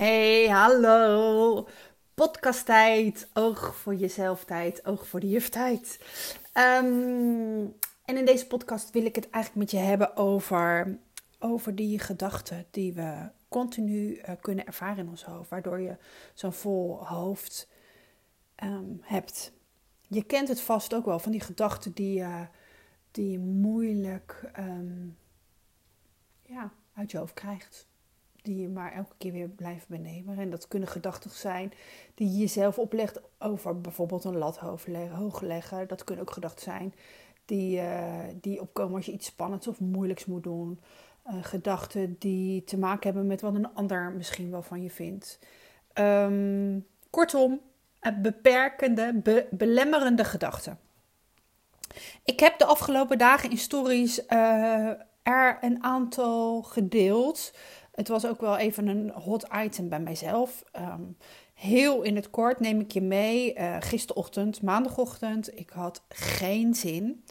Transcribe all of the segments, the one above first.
Hey, hallo. Podcasttijd. Oog voor jezelf tijd. Oog voor de juf tijd. Ehm, en in deze podcast wil ik het eigenlijk met je hebben over, over die gedachten die we continu uh, kunnen ervaren in ons hoofd. Waardoor je zo'n vol hoofd um, hebt. Je kent het vast ook wel van die gedachten die, uh, die je moeilijk um, ja, uit je hoofd krijgt die je maar elke keer weer blijft benemen. En dat kunnen gedachten zijn die je jezelf oplegt over bijvoorbeeld een lat hoog leggen. Dat kunnen ook gedachten zijn die, uh, die opkomen als je iets spannends of moeilijks moet doen. Uh, gedachten die te maken hebben met wat een ander misschien wel van je vindt. Um, kortom, beperkende, be belemmerende gedachten. Ik heb de afgelopen dagen in stories uh, er een aantal gedeeld het was ook wel even een hot item bij mijzelf. Um, heel in het kort neem ik je mee. Uh, gisterochtend, maandagochtend, ik had geen zin.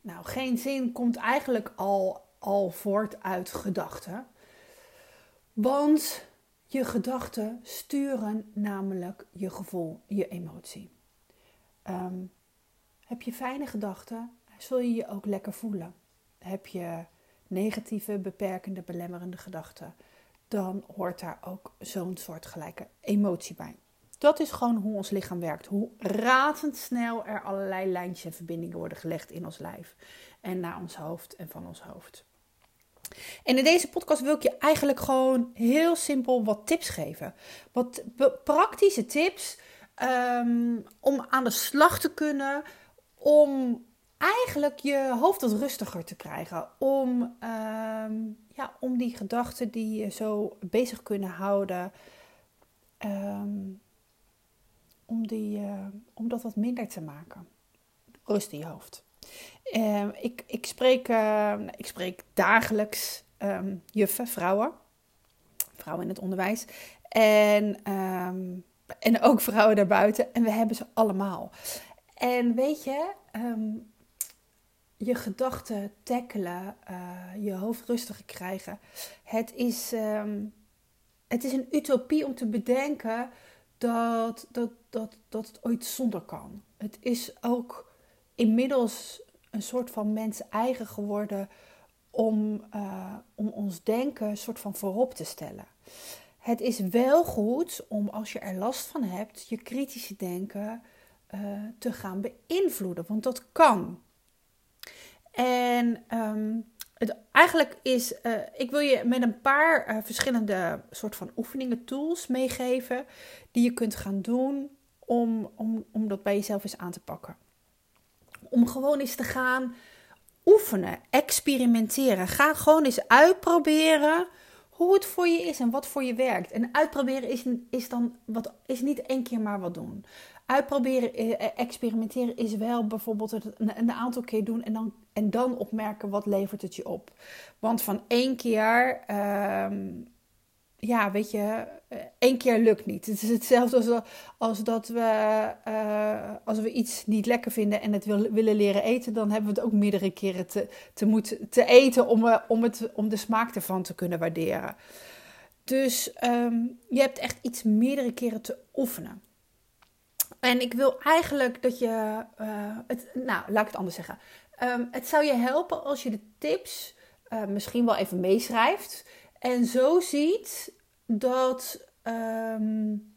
Nou, geen zin komt eigenlijk al, al voort uit gedachten. Want je gedachten sturen namelijk je gevoel, je emotie. Um, heb je fijne gedachten, zul je je ook lekker voelen. Heb je negatieve, beperkende, belemmerende gedachten, dan hoort daar ook zo'n soort gelijke emotie bij. Dat is gewoon hoe ons lichaam werkt. Hoe razendsnel er allerlei lijntjes en verbindingen worden gelegd in ons lijf. En naar ons hoofd en van ons hoofd. En in deze podcast wil ik je eigenlijk gewoon heel simpel wat tips geven. Wat praktische tips um, om aan de slag te kunnen. Om eigenlijk je hoofd wat rustiger te krijgen. Om, um, ja, om die gedachten die je zo bezig kunnen houden, um, om, die, uh, om dat wat minder te maken. Rust in je hoofd. Uh, ik, ik, spreek, uh, ik spreek dagelijks juffen, vrouwen. Vrouwen in het onderwijs. En, en ook vrouwen daarbuiten. En we hebben ze allemaal. En weet je, je gedachten tackelen, uh, je hoofd rustiger krijgen. Het is, um, het is een utopie om te bedenken dat, dat, dat, dat het ooit zonder kan. Het is ook inmiddels een soort van mens eigen geworden om, uh, om ons denken een soort van voorop te stellen. Het is wel goed om als je er last van hebt, je kritische denken uh, te gaan beïnvloeden. Want dat kan. En het, eigenlijk is, uh, ik wil je met een paar uh, verschillende soort van oefeningen, tools meegeven, die je kunt gaan doen om, om, om dat bij jezelf eens aan te pakken. Om gewoon eens te gaan oefenen, experimenteren. Ga gewoon eens uitproberen hoe het voor je is en wat voor je werkt. En uitproberen is, is dan wat, is niet één keer maar wat doen. Uitproberen, eh, eh, experimenteren is wel bijvoorbeeld een, aantal keer doen en dan, en dan opmerken wat levert het je op. Want van één keer, uh, ja, weet je, eh, één keer lukt niet. Het is hetzelfde als, als dat we, als we iets niet lekker vinden en het wil, willen leren eten, dan hebben we het ook meerdere keren te, te moeten te eten om, om, het, om de smaak ervan te kunnen waarderen. Dus um, je hebt echt iets meerdere keren te oefenen. En ik wil eigenlijk dat je, uh, het, nou, laat ik het anders zeggen. Um, het zou je helpen als je de tips uh, misschien wel even meeschrijft. En zo ziet dat um,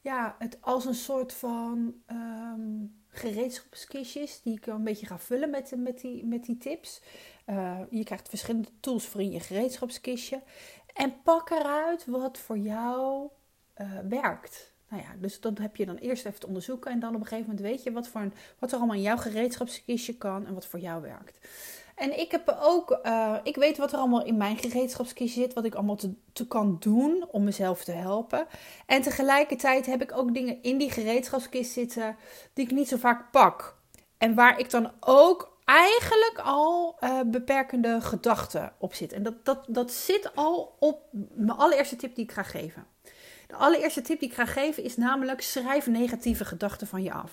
ja, het als een soort van um, gereedschapskistjes die ik een beetje ga vullen met, met, die, met die tips. Uh, je krijgt verschillende tools voor in je gereedschapskistje. En pak eruit wat voor jou werkt. Nou ja, dus dat heb je dan eerst even te onderzoeken. En dan op een gegeven moment weet je wat, voor een, wat er allemaal in jouw gereedschapskistje kan en wat voor jou werkt. En ik heb ook, uh, ik weet wat er allemaal in mijn gereedschapskistje zit, wat ik allemaal te, te, kan doen om mezelf te helpen. En tegelijkertijd heb ik ook dingen in die gereedschapskist zitten die ik niet zo vaak pak. En waar ik dan ook eigenlijk al uh, beperkende gedachten op zit. En dat, dat, dat zit al op mijn allereerste tip die ik ga geven. Allereerste tip die ik ga geven is namelijk schrijf negatieve gedachten van je af.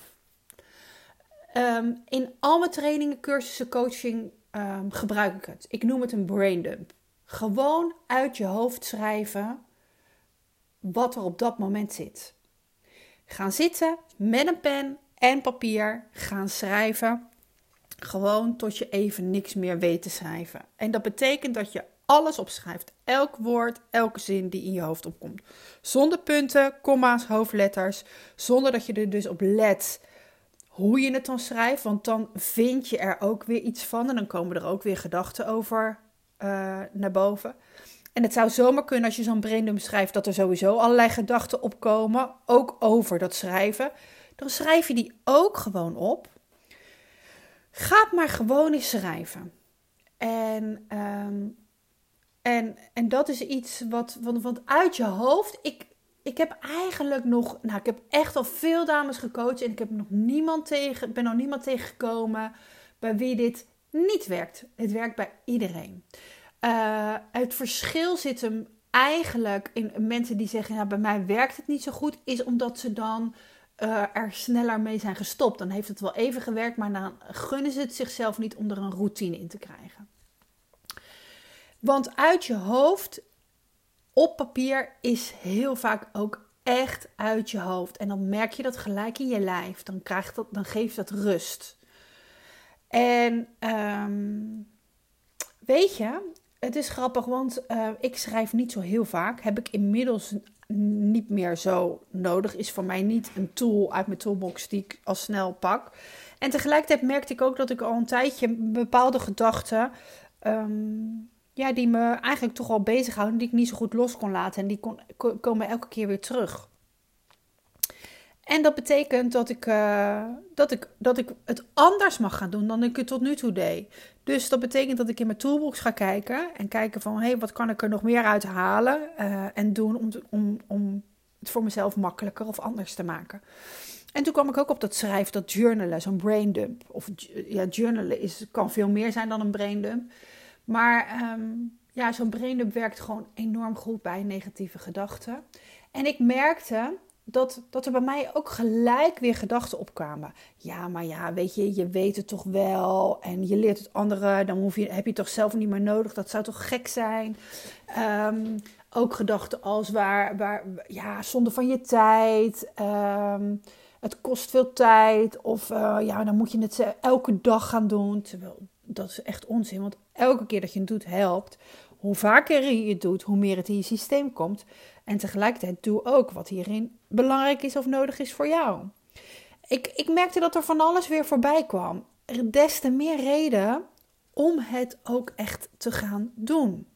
Um, in al mijn trainingen, cursussen, coaching um, gebruik ik het. Ik noem het een brain dump. Gewoon uit je hoofd schrijven wat er op dat moment zit. Gaan zitten met een pen en papier, gaan schrijven. Gewoon tot je even niks meer weet te schrijven. En dat betekent dat je alles opschrijft. Elk woord, elke zin die in je hoofd opkomt. Zonder punten, komma's, hoofdletters. Zonder dat je er dus op let hoe je het dan schrijft. Want dan vind je er ook weer iets van. En dan komen er ook weer gedachten over uh, naar boven. En het zou zomaar kunnen als je zo'n braindump schrijft, dat er sowieso allerlei gedachten opkomen, ook over dat schrijven. Dan schrijf je die ook gewoon op. Ga maar gewoon eens schrijven. En, ehm, en, en dat is iets wat, want, uit je hoofd. Ik, ik heb eigenlijk nog, nou, ik heb echt al veel dames gecoacht en ik heb nog niemand tegen, ben nog niemand tegengekomen bij wie dit niet werkt. Het werkt bij iedereen. Uh, het verschil zit hem eigenlijk in mensen die zeggen: ja, bij mij werkt het niet zo goed, is omdat ze dan uh, er sneller mee zijn gestopt. Dan heeft het wel even gewerkt, maar dan gunnen ze het zichzelf niet om er een routine in te krijgen. Want uit je hoofd op papier is heel vaak ook echt uit je hoofd. En dan merk je dat gelijk in je lijf. Dan, krijgt dat, dan geeft dat rust. En um, weet je, het is grappig, want uh, ik schrijf niet zo heel vaak. Heb ik inmiddels niet meer zo nodig. Is voor mij niet een tool uit mijn toolbox die ik al snel pak. En tegelijkertijd merkte ik ook dat ik al een tijdje bepaalde gedachten. Um, ja, die me eigenlijk toch al bezighouden, die ik niet zo goed los kon laten. En die kon, komen elke keer weer terug. En dat betekent dat ik, uh, dat, ik, dat ik het anders mag gaan doen dan ik het tot nu toe deed. Dus dat betekent dat ik in mijn toolbox ga kijken en kijken van hé, hey, wat kan ik er nog meer uit halen uh, en doen om, om, om het voor mezelf makkelijker of anders te maken. En toen kwam ik ook op dat schrijven, dat journalen, zo'n braindump. Of ja, journalen is, kan veel meer zijn dan een braindump. Maar um, ja, zo'n braindump werkt gewoon enorm goed bij negatieve gedachten. En ik merkte dat, dat er bij mij ook gelijk weer gedachten opkwamen. Ja, maar ja, weet je, je weet het toch wel. En je leert het anderen. Dan hoef je, heb je het toch zelf niet meer nodig. Dat zou toch gek zijn. Um, ook gedachten als waar, waar, ja, zonde van je tijd. Um, het kost veel tijd. Of uh, ja, dan moet je het elke dag gaan doen. Terwijl dat is echt onzin. Want elke keer dat je het doet, helpt. Hoe vaker je het doet, hoe meer het in je systeem komt. En tegelijkertijd doe ook wat hierin belangrijk is of nodig is voor jou. Ik, ik merkte dat er van alles weer voorbij kwam. Des te meer reden om het ook echt te gaan doen.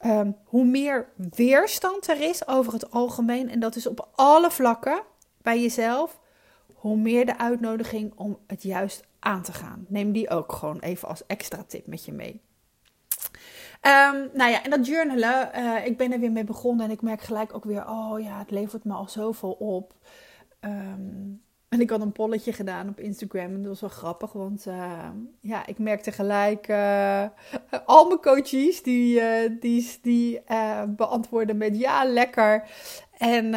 Um, hoe meer weerstand er is over het algemeen, en dat is op alle vlakken bij jezelf, hoe meer de uitnodiging om het juist aan te gaan. Neem die ook gewoon even als extra tip met je mee. Um, nou ja, en dat journalen, uh, ik ben er weer mee begonnen en ik merk gelijk ook weer, oh ja, het levert me al zoveel op. Um, en ik had een polletje gedaan op Instagram en dat was wel grappig, want uh, ja, ik merkte gelijk uh, al mijn coaches die, die, die beantwoorden met ja, lekker. En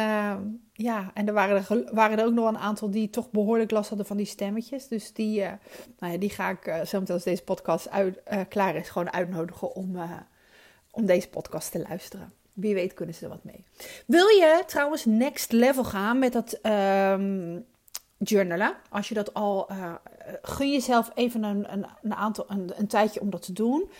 ja, en er waren er, waren er ook nog een aantal die toch behoorlijk last hadden van die stemmetjes. Dus die, uh, nou ja, die ga ik uh, zo meteen als deze podcast uit, uh, klaar is, gewoon uitnodigen om, om deze podcast te luisteren. Wie weet kunnen ze er wat mee. Wil je trouwens next level gaan met dat um, journalen? Als je dat al, gun jezelf even een, een, een, aantal, een, een tijdje om dat te doen.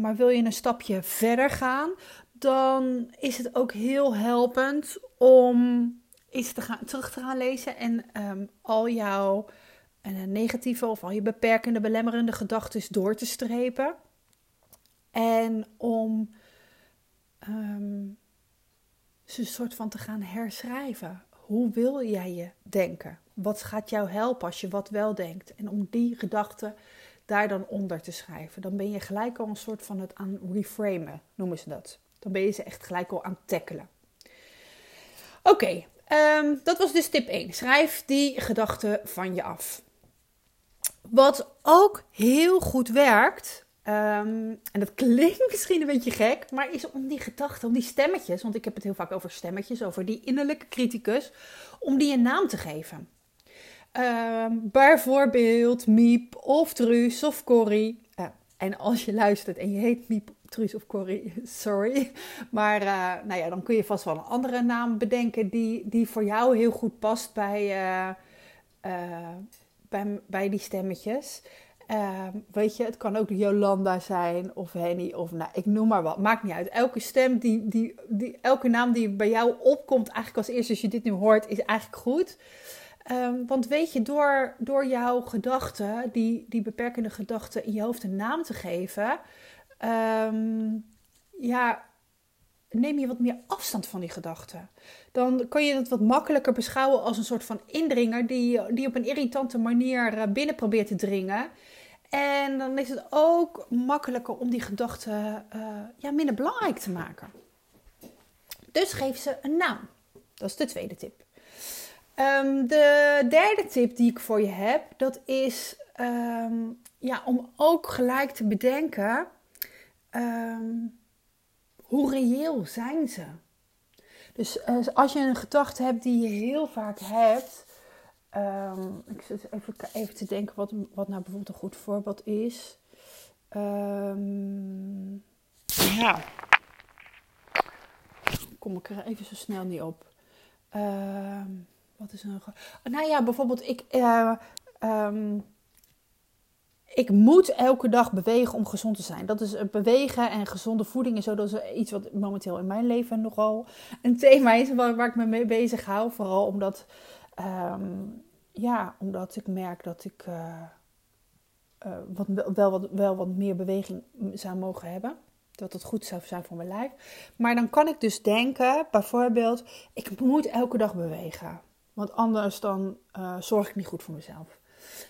maar wil je een stapje verder gaan, dan is het ook heel helpend om iets te gaan, terug te gaan lezen en um, al jouw uh, negatieve of al je beperkende, belemmerende gedachten door te strepen. En om um, ze een soort van te gaan herschrijven. Hoe wil jij je denken? Wat gaat jou helpen als je wat wel denkt? En om die gedachten daar dan onder te schrijven. Dan ben je gelijk al een soort van het aan reframen, noemen ze dat. Dan ben je ze echt gelijk al aan tackelen. Oké, um, dat was dus tip 1. Schrijf die gedachten van je af. Wat ook heel goed werkt, um, en dat klinkt misschien een beetje gek, maar is om die gedachten, om die stemmetjes, want ik heb het heel vaak over stemmetjes, over die innerlijke criticus, om die een naam te geven. Um, bijvoorbeeld Miep of Truus of Corrie. Uh, en als je luistert en je heet Miep Of Corrie, sorry. Maar uh, nou ja, dan kun je vast wel een andere naam bedenken die, die voor jou heel goed past bij, uh, bij, bij die stemmetjes. weet je, het kan ook Jolanda zijn of Henny of nou, ik noem maar wat. Maakt niet uit. Elke stem, die, die, die, elke naam die bij jou opkomt, eigenlijk als eerste als je dit nu hoort, is eigenlijk goed. Um, want weet je, door, door jouw gedachten, die, die beperkende gedachten in je hoofd een naam te geven, um, ja, neem je wat meer afstand van die gedachten. Dan kan je het wat makkelijker beschouwen als een soort van indringer die, die op een irritante manier eh, binnen probeert te dringen. En dan is het ook makkelijker om die gedachten uh, ja, minder belangrijk te maken. Dus geef ze een naam. Dat is de tweede tip. Um, de derde tip die ik voor je heb, dat is um, ja, om ook gelijk te bedenken um, hoe reëel zijn ze. Dus uh, als je een gedachte hebt die je heel vaak hebt, ik zit even, even te denken wat, wat nou bijvoorbeeld een goed voorbeeld is. ja, kom ik er even zo snel niet op. Um, wat is een. Nou ja, bijvoorbeeld, ik. Um, ik moet elke dag bewegen om gezond te zijn. Dat is bewegen en gezonde voeding en zo. Dat is iets wat momenteel in mijn leven nogal een thema is waar, ik me mee bezig hou. Vooral omdat, um, ja, omdat ik merk dat ik uh, uh, wat, wel, wat, wel wat meer beweging zou mogen hebben. Dat het goed zou zijn voor mijn lijf. Maar dan kan ik dus denken, bijvoorbeeld, ik moet elke dag bewegen. Want anders dan zorg ik niet goed voor mezelf.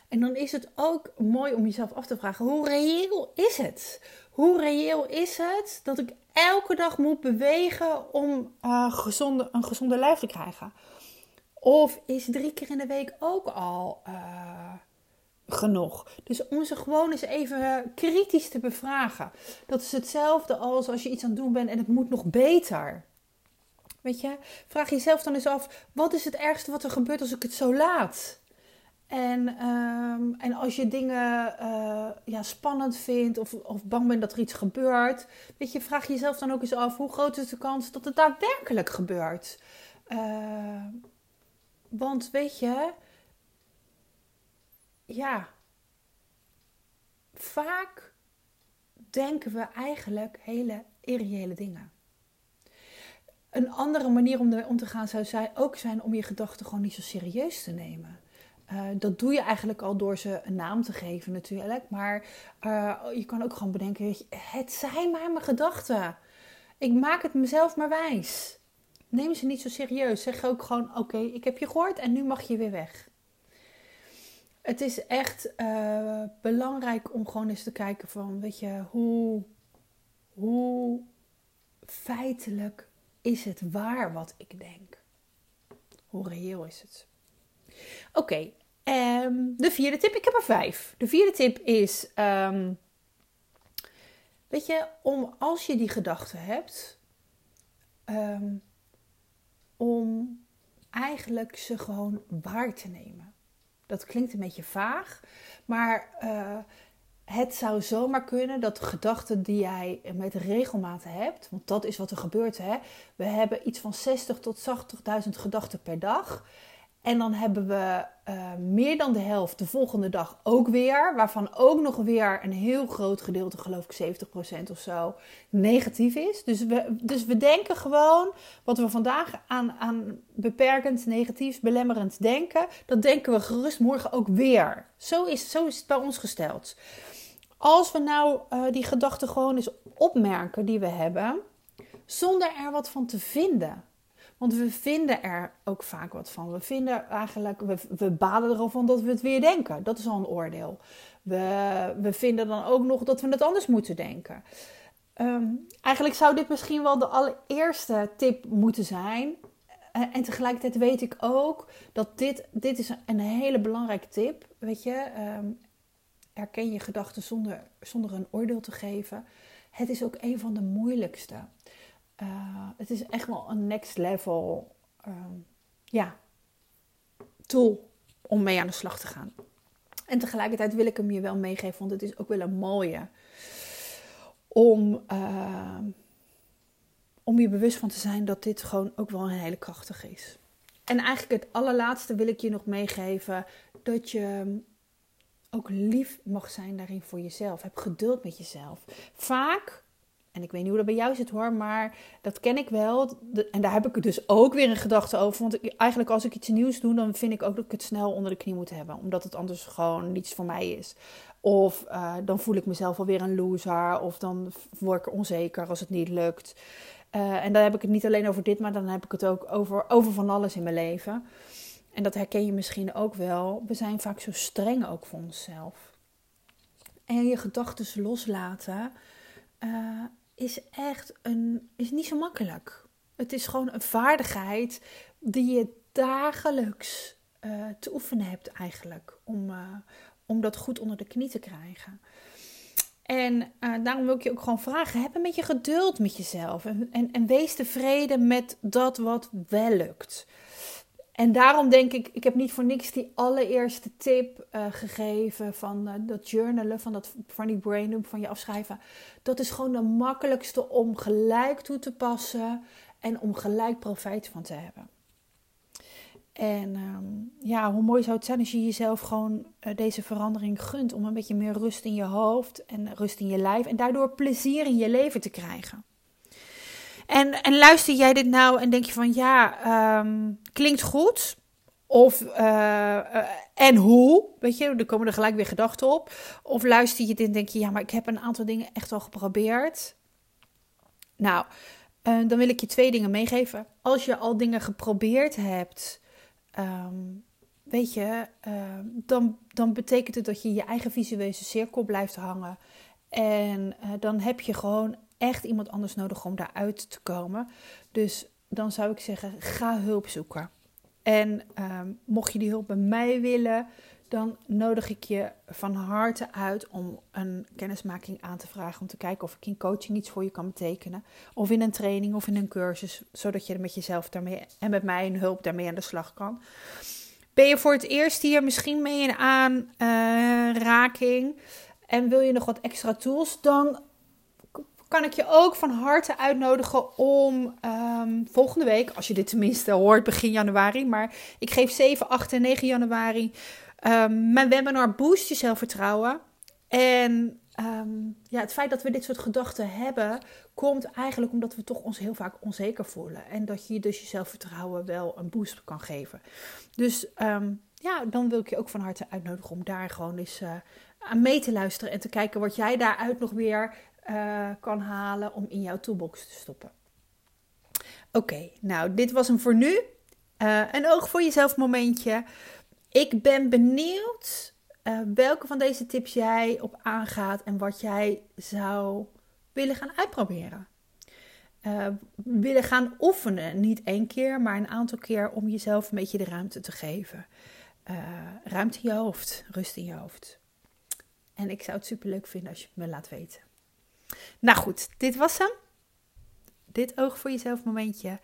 En dan is het ook mooi om jezelf af te vragen: hoe reëel is het? Hoe reëel is het dat ik elke dag moet bewegen om gezonde, een gezonde lijf te krijgen? Of is drie keer in de week ook al uh, genoeg? Dus om ze gewoon eens even kritisch te bevragen. Dat is hetzelfde als als je iets aan het doen bent en het moet nog beter. Weet je, vraag jezelf dan eens af: wat is het ergste wat er gebeurt als ik het zo laat? En, um, en als je dingen uh, ja, spannend vindt of, of bang bent dat er iets gebeurt, weet je, vraag jezelf dan ook eens af: hoe groot is de kans dat het daadwerkelijk gebeurt? Uh, want weet je, ja, vaak denken we eigenlijk hele irreële dingen. Een andere manier om ermee om te gaan zou zijn, ook zijn om je gedachten gewoon niet zo serieus te nemen. Uh, dat doe je eigenlijk al door ze een naam te geven natuurlijk. Maar uh, je kan ook gewoon bedenken, het zijn maar mijn gedachten. Ik maak het mezelf maar wijs. Neem ze niet zo serieus. Zeg ook gewoon, oké, ik heb je gehoord en nu mag je weer weg. Het is echt uh, belangrijk om gewoon eens te kijken van, weet je, hoe, hoe feitelijk is het waar wat ik denk? Hoe reëel is het? Oké, um, de vierde tip. Ik heb er vijf. De vierde tip is: um, Weet je, om als je die gedachten hebt, um, om eigenlijk ze gewoon waar te nemen. Dat klinkt een beetje vaag, maar uh, het zou zomaar kunnen dat de gedachten die jij met regelmaat hebt, want dat is wat er gebeurt, hè? we hebben iets van 60 tot 80.000 gedachten per dag. En dan hebben we uh, meer dan de helft de volgende dag ook weer. Waarvan ook nog weer een heel groot gedeelte, geloof ik 70% of zo, negatief is. Dus we, dus we denken gewoon wat we vandaag aan, aan beperkend, negatief, belemmerend denken. Dat denken we gerust morgen ook weer. Zo is, zo is het bij ons gesteld. Als we nou uh, die gedachten gewoon eens opmerken die we hebben, zonder er wat van te vinden. Want we vinden er ook vaak wat van. We vinden eigenlijk, we, we baden er al van dat we het weer denken. Dat is al een oordeel. We, we vinden dan ook nog dat we het anders moeten denken. Um, eigenlijk zou dit misschien wel de allereerste tip moeten zijn. En, en tegelijkertijd weet ik ook dat dit, dit is een hele belangrijke tip. Weet je, um, herken je gedachten zonder, zonder een oordeel te geven. Het is ook een van de moeilijkste. Uh, het is echt wel een next level uh, ja, tool om mee aan de slag te gaan. En tegelijkertijd wil ik hem je wel meegeven, want het is ook wel een mooie. om, uh, om je bewust van te zijn dat dit gewoon ook wel een hele krachtig is. En eigenlijk het allerlaatste wil ik je nog meegeven dat je ook lief mag zijn daarin voor jezelf. Heb geduld met jezelf. Vaak en ik weet niet hoe dat bij jou zit hoor, maar dat ken ik wel. En daar heb ik dus ook weer een gedachte over. Want eigenlijk als ik iets nieuws doe, dan vind ik ook dat ik het snel onder de knie moet hebben. Omdat het anders gewoon niets voor mij is. Of uh, dan voel ik mezelf alweer een loser. Of dan word ik onzeker als het niet lukt. Uh, en dan heb ik het niet alleen over dit, maar dan heb ik het ook over, over van alles in mijn leven. En dat herken je misschien ook wel. We zijn vaak zo streng ook voor onszelf. En je gedachten loslaten. Uh, is echt een, is niet zo makkelijk. Het is gewoon een vaardigheid die je dagelijks uh, te oefenen hebt eigenlijk. Om, uh, om dat goed onder de knie te krijgen. En uh, daarom wil ik je ook gewoon vragen: heb een beetje geduld met jezelf. En, en, en wees tevreden met dat wat wel lukt. En daarom denk ik, ik heb niet voor niks die allereerste tip uh, gegeven van uh, dat journalen, van, dat, van die brain van je afschrijven. Dat is gewoon de makkelijkste om gelijk toe te passen en om gelijk profijt van te hebben. En um, ja, hoe mooi zou het zijn als je jezelf gewoon uh, deze verandering gunt om een beetje meer rust in je hoofd en rust in je lijf en daardoor plezier in je leven te krijgen. En, en luister jij dit nou en denk je van ja, um, klinkt goed. Of uh, uh, en hoe? Weet je, er komen er gelijk weer gedachten op. Of luister je dit en denk je ja, maar ik heb een aantal dingen echt al geprobeerd. Nou, uh, dan wil ik je twee dingen meegeven. Als je al dingen geprobeerd hebt, um, weet je, dan, dan betekent het dat je je eigen visuele cirkel blijft hangen. En dan heb je gewoon echt iemand anders nodig om daaruit te komen. Dus dan zou ik zeggen, ga hulp zoeken. En um, mocht je die hulp bij mij willen, dan nodig ik je van harte uit om een kennismaking aan te vragen. Om te kijken of ik in coaching iets voor je kan betekenen. Of in een training of in een cursus. Zodat je met jezelf daarmee en met mij een hulp daarmee aan de slag kan. Ben je voor het eerst hier misschien mee in aanraking? En wil je nog wat extra tools? Dan kan ik je ook van harte uitnodigen om um, volgende week, als je dit tenminste hoort, begin januari, maar ik geef 7, 8 en 9 januari um, mijn webinar Boost je zelfvertrouwen. En um, ja, het feit dat we dit soort gedachten hebben, komt eigenlijk omdat we toch ons heel vaak onzeker voelen. En dat je dus je zelfvertrouwen wel een boost kan geven. Dus ja, dan wil ik je ook van harte uitnodigen om daar gewoon eens uh, aan mee te luisteren en te kijken wat jij daaruit nog weer uh, kan halen om in jouw toolbox te stoppen. Oké, nou, dit was hem voor nu. Uh, een oog voor jezelf momentje. Ik ben benieuwd uh, welke van deze tips jij op aangaat en wat jij zou willen gaan uitproberen. Willen gaan oefenen. Niet één keer, maar een aantal keer om jezelf een beetje de ruimte te geven. ruimte in je hoofd, rust in je hoofd. En ik zou het super leuk vinden als je het me laat weten. Nou goed, dit was hem. Dit oog voor jezelf momentje.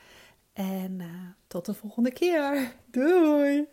En uh, tot de volgende keer. Doei!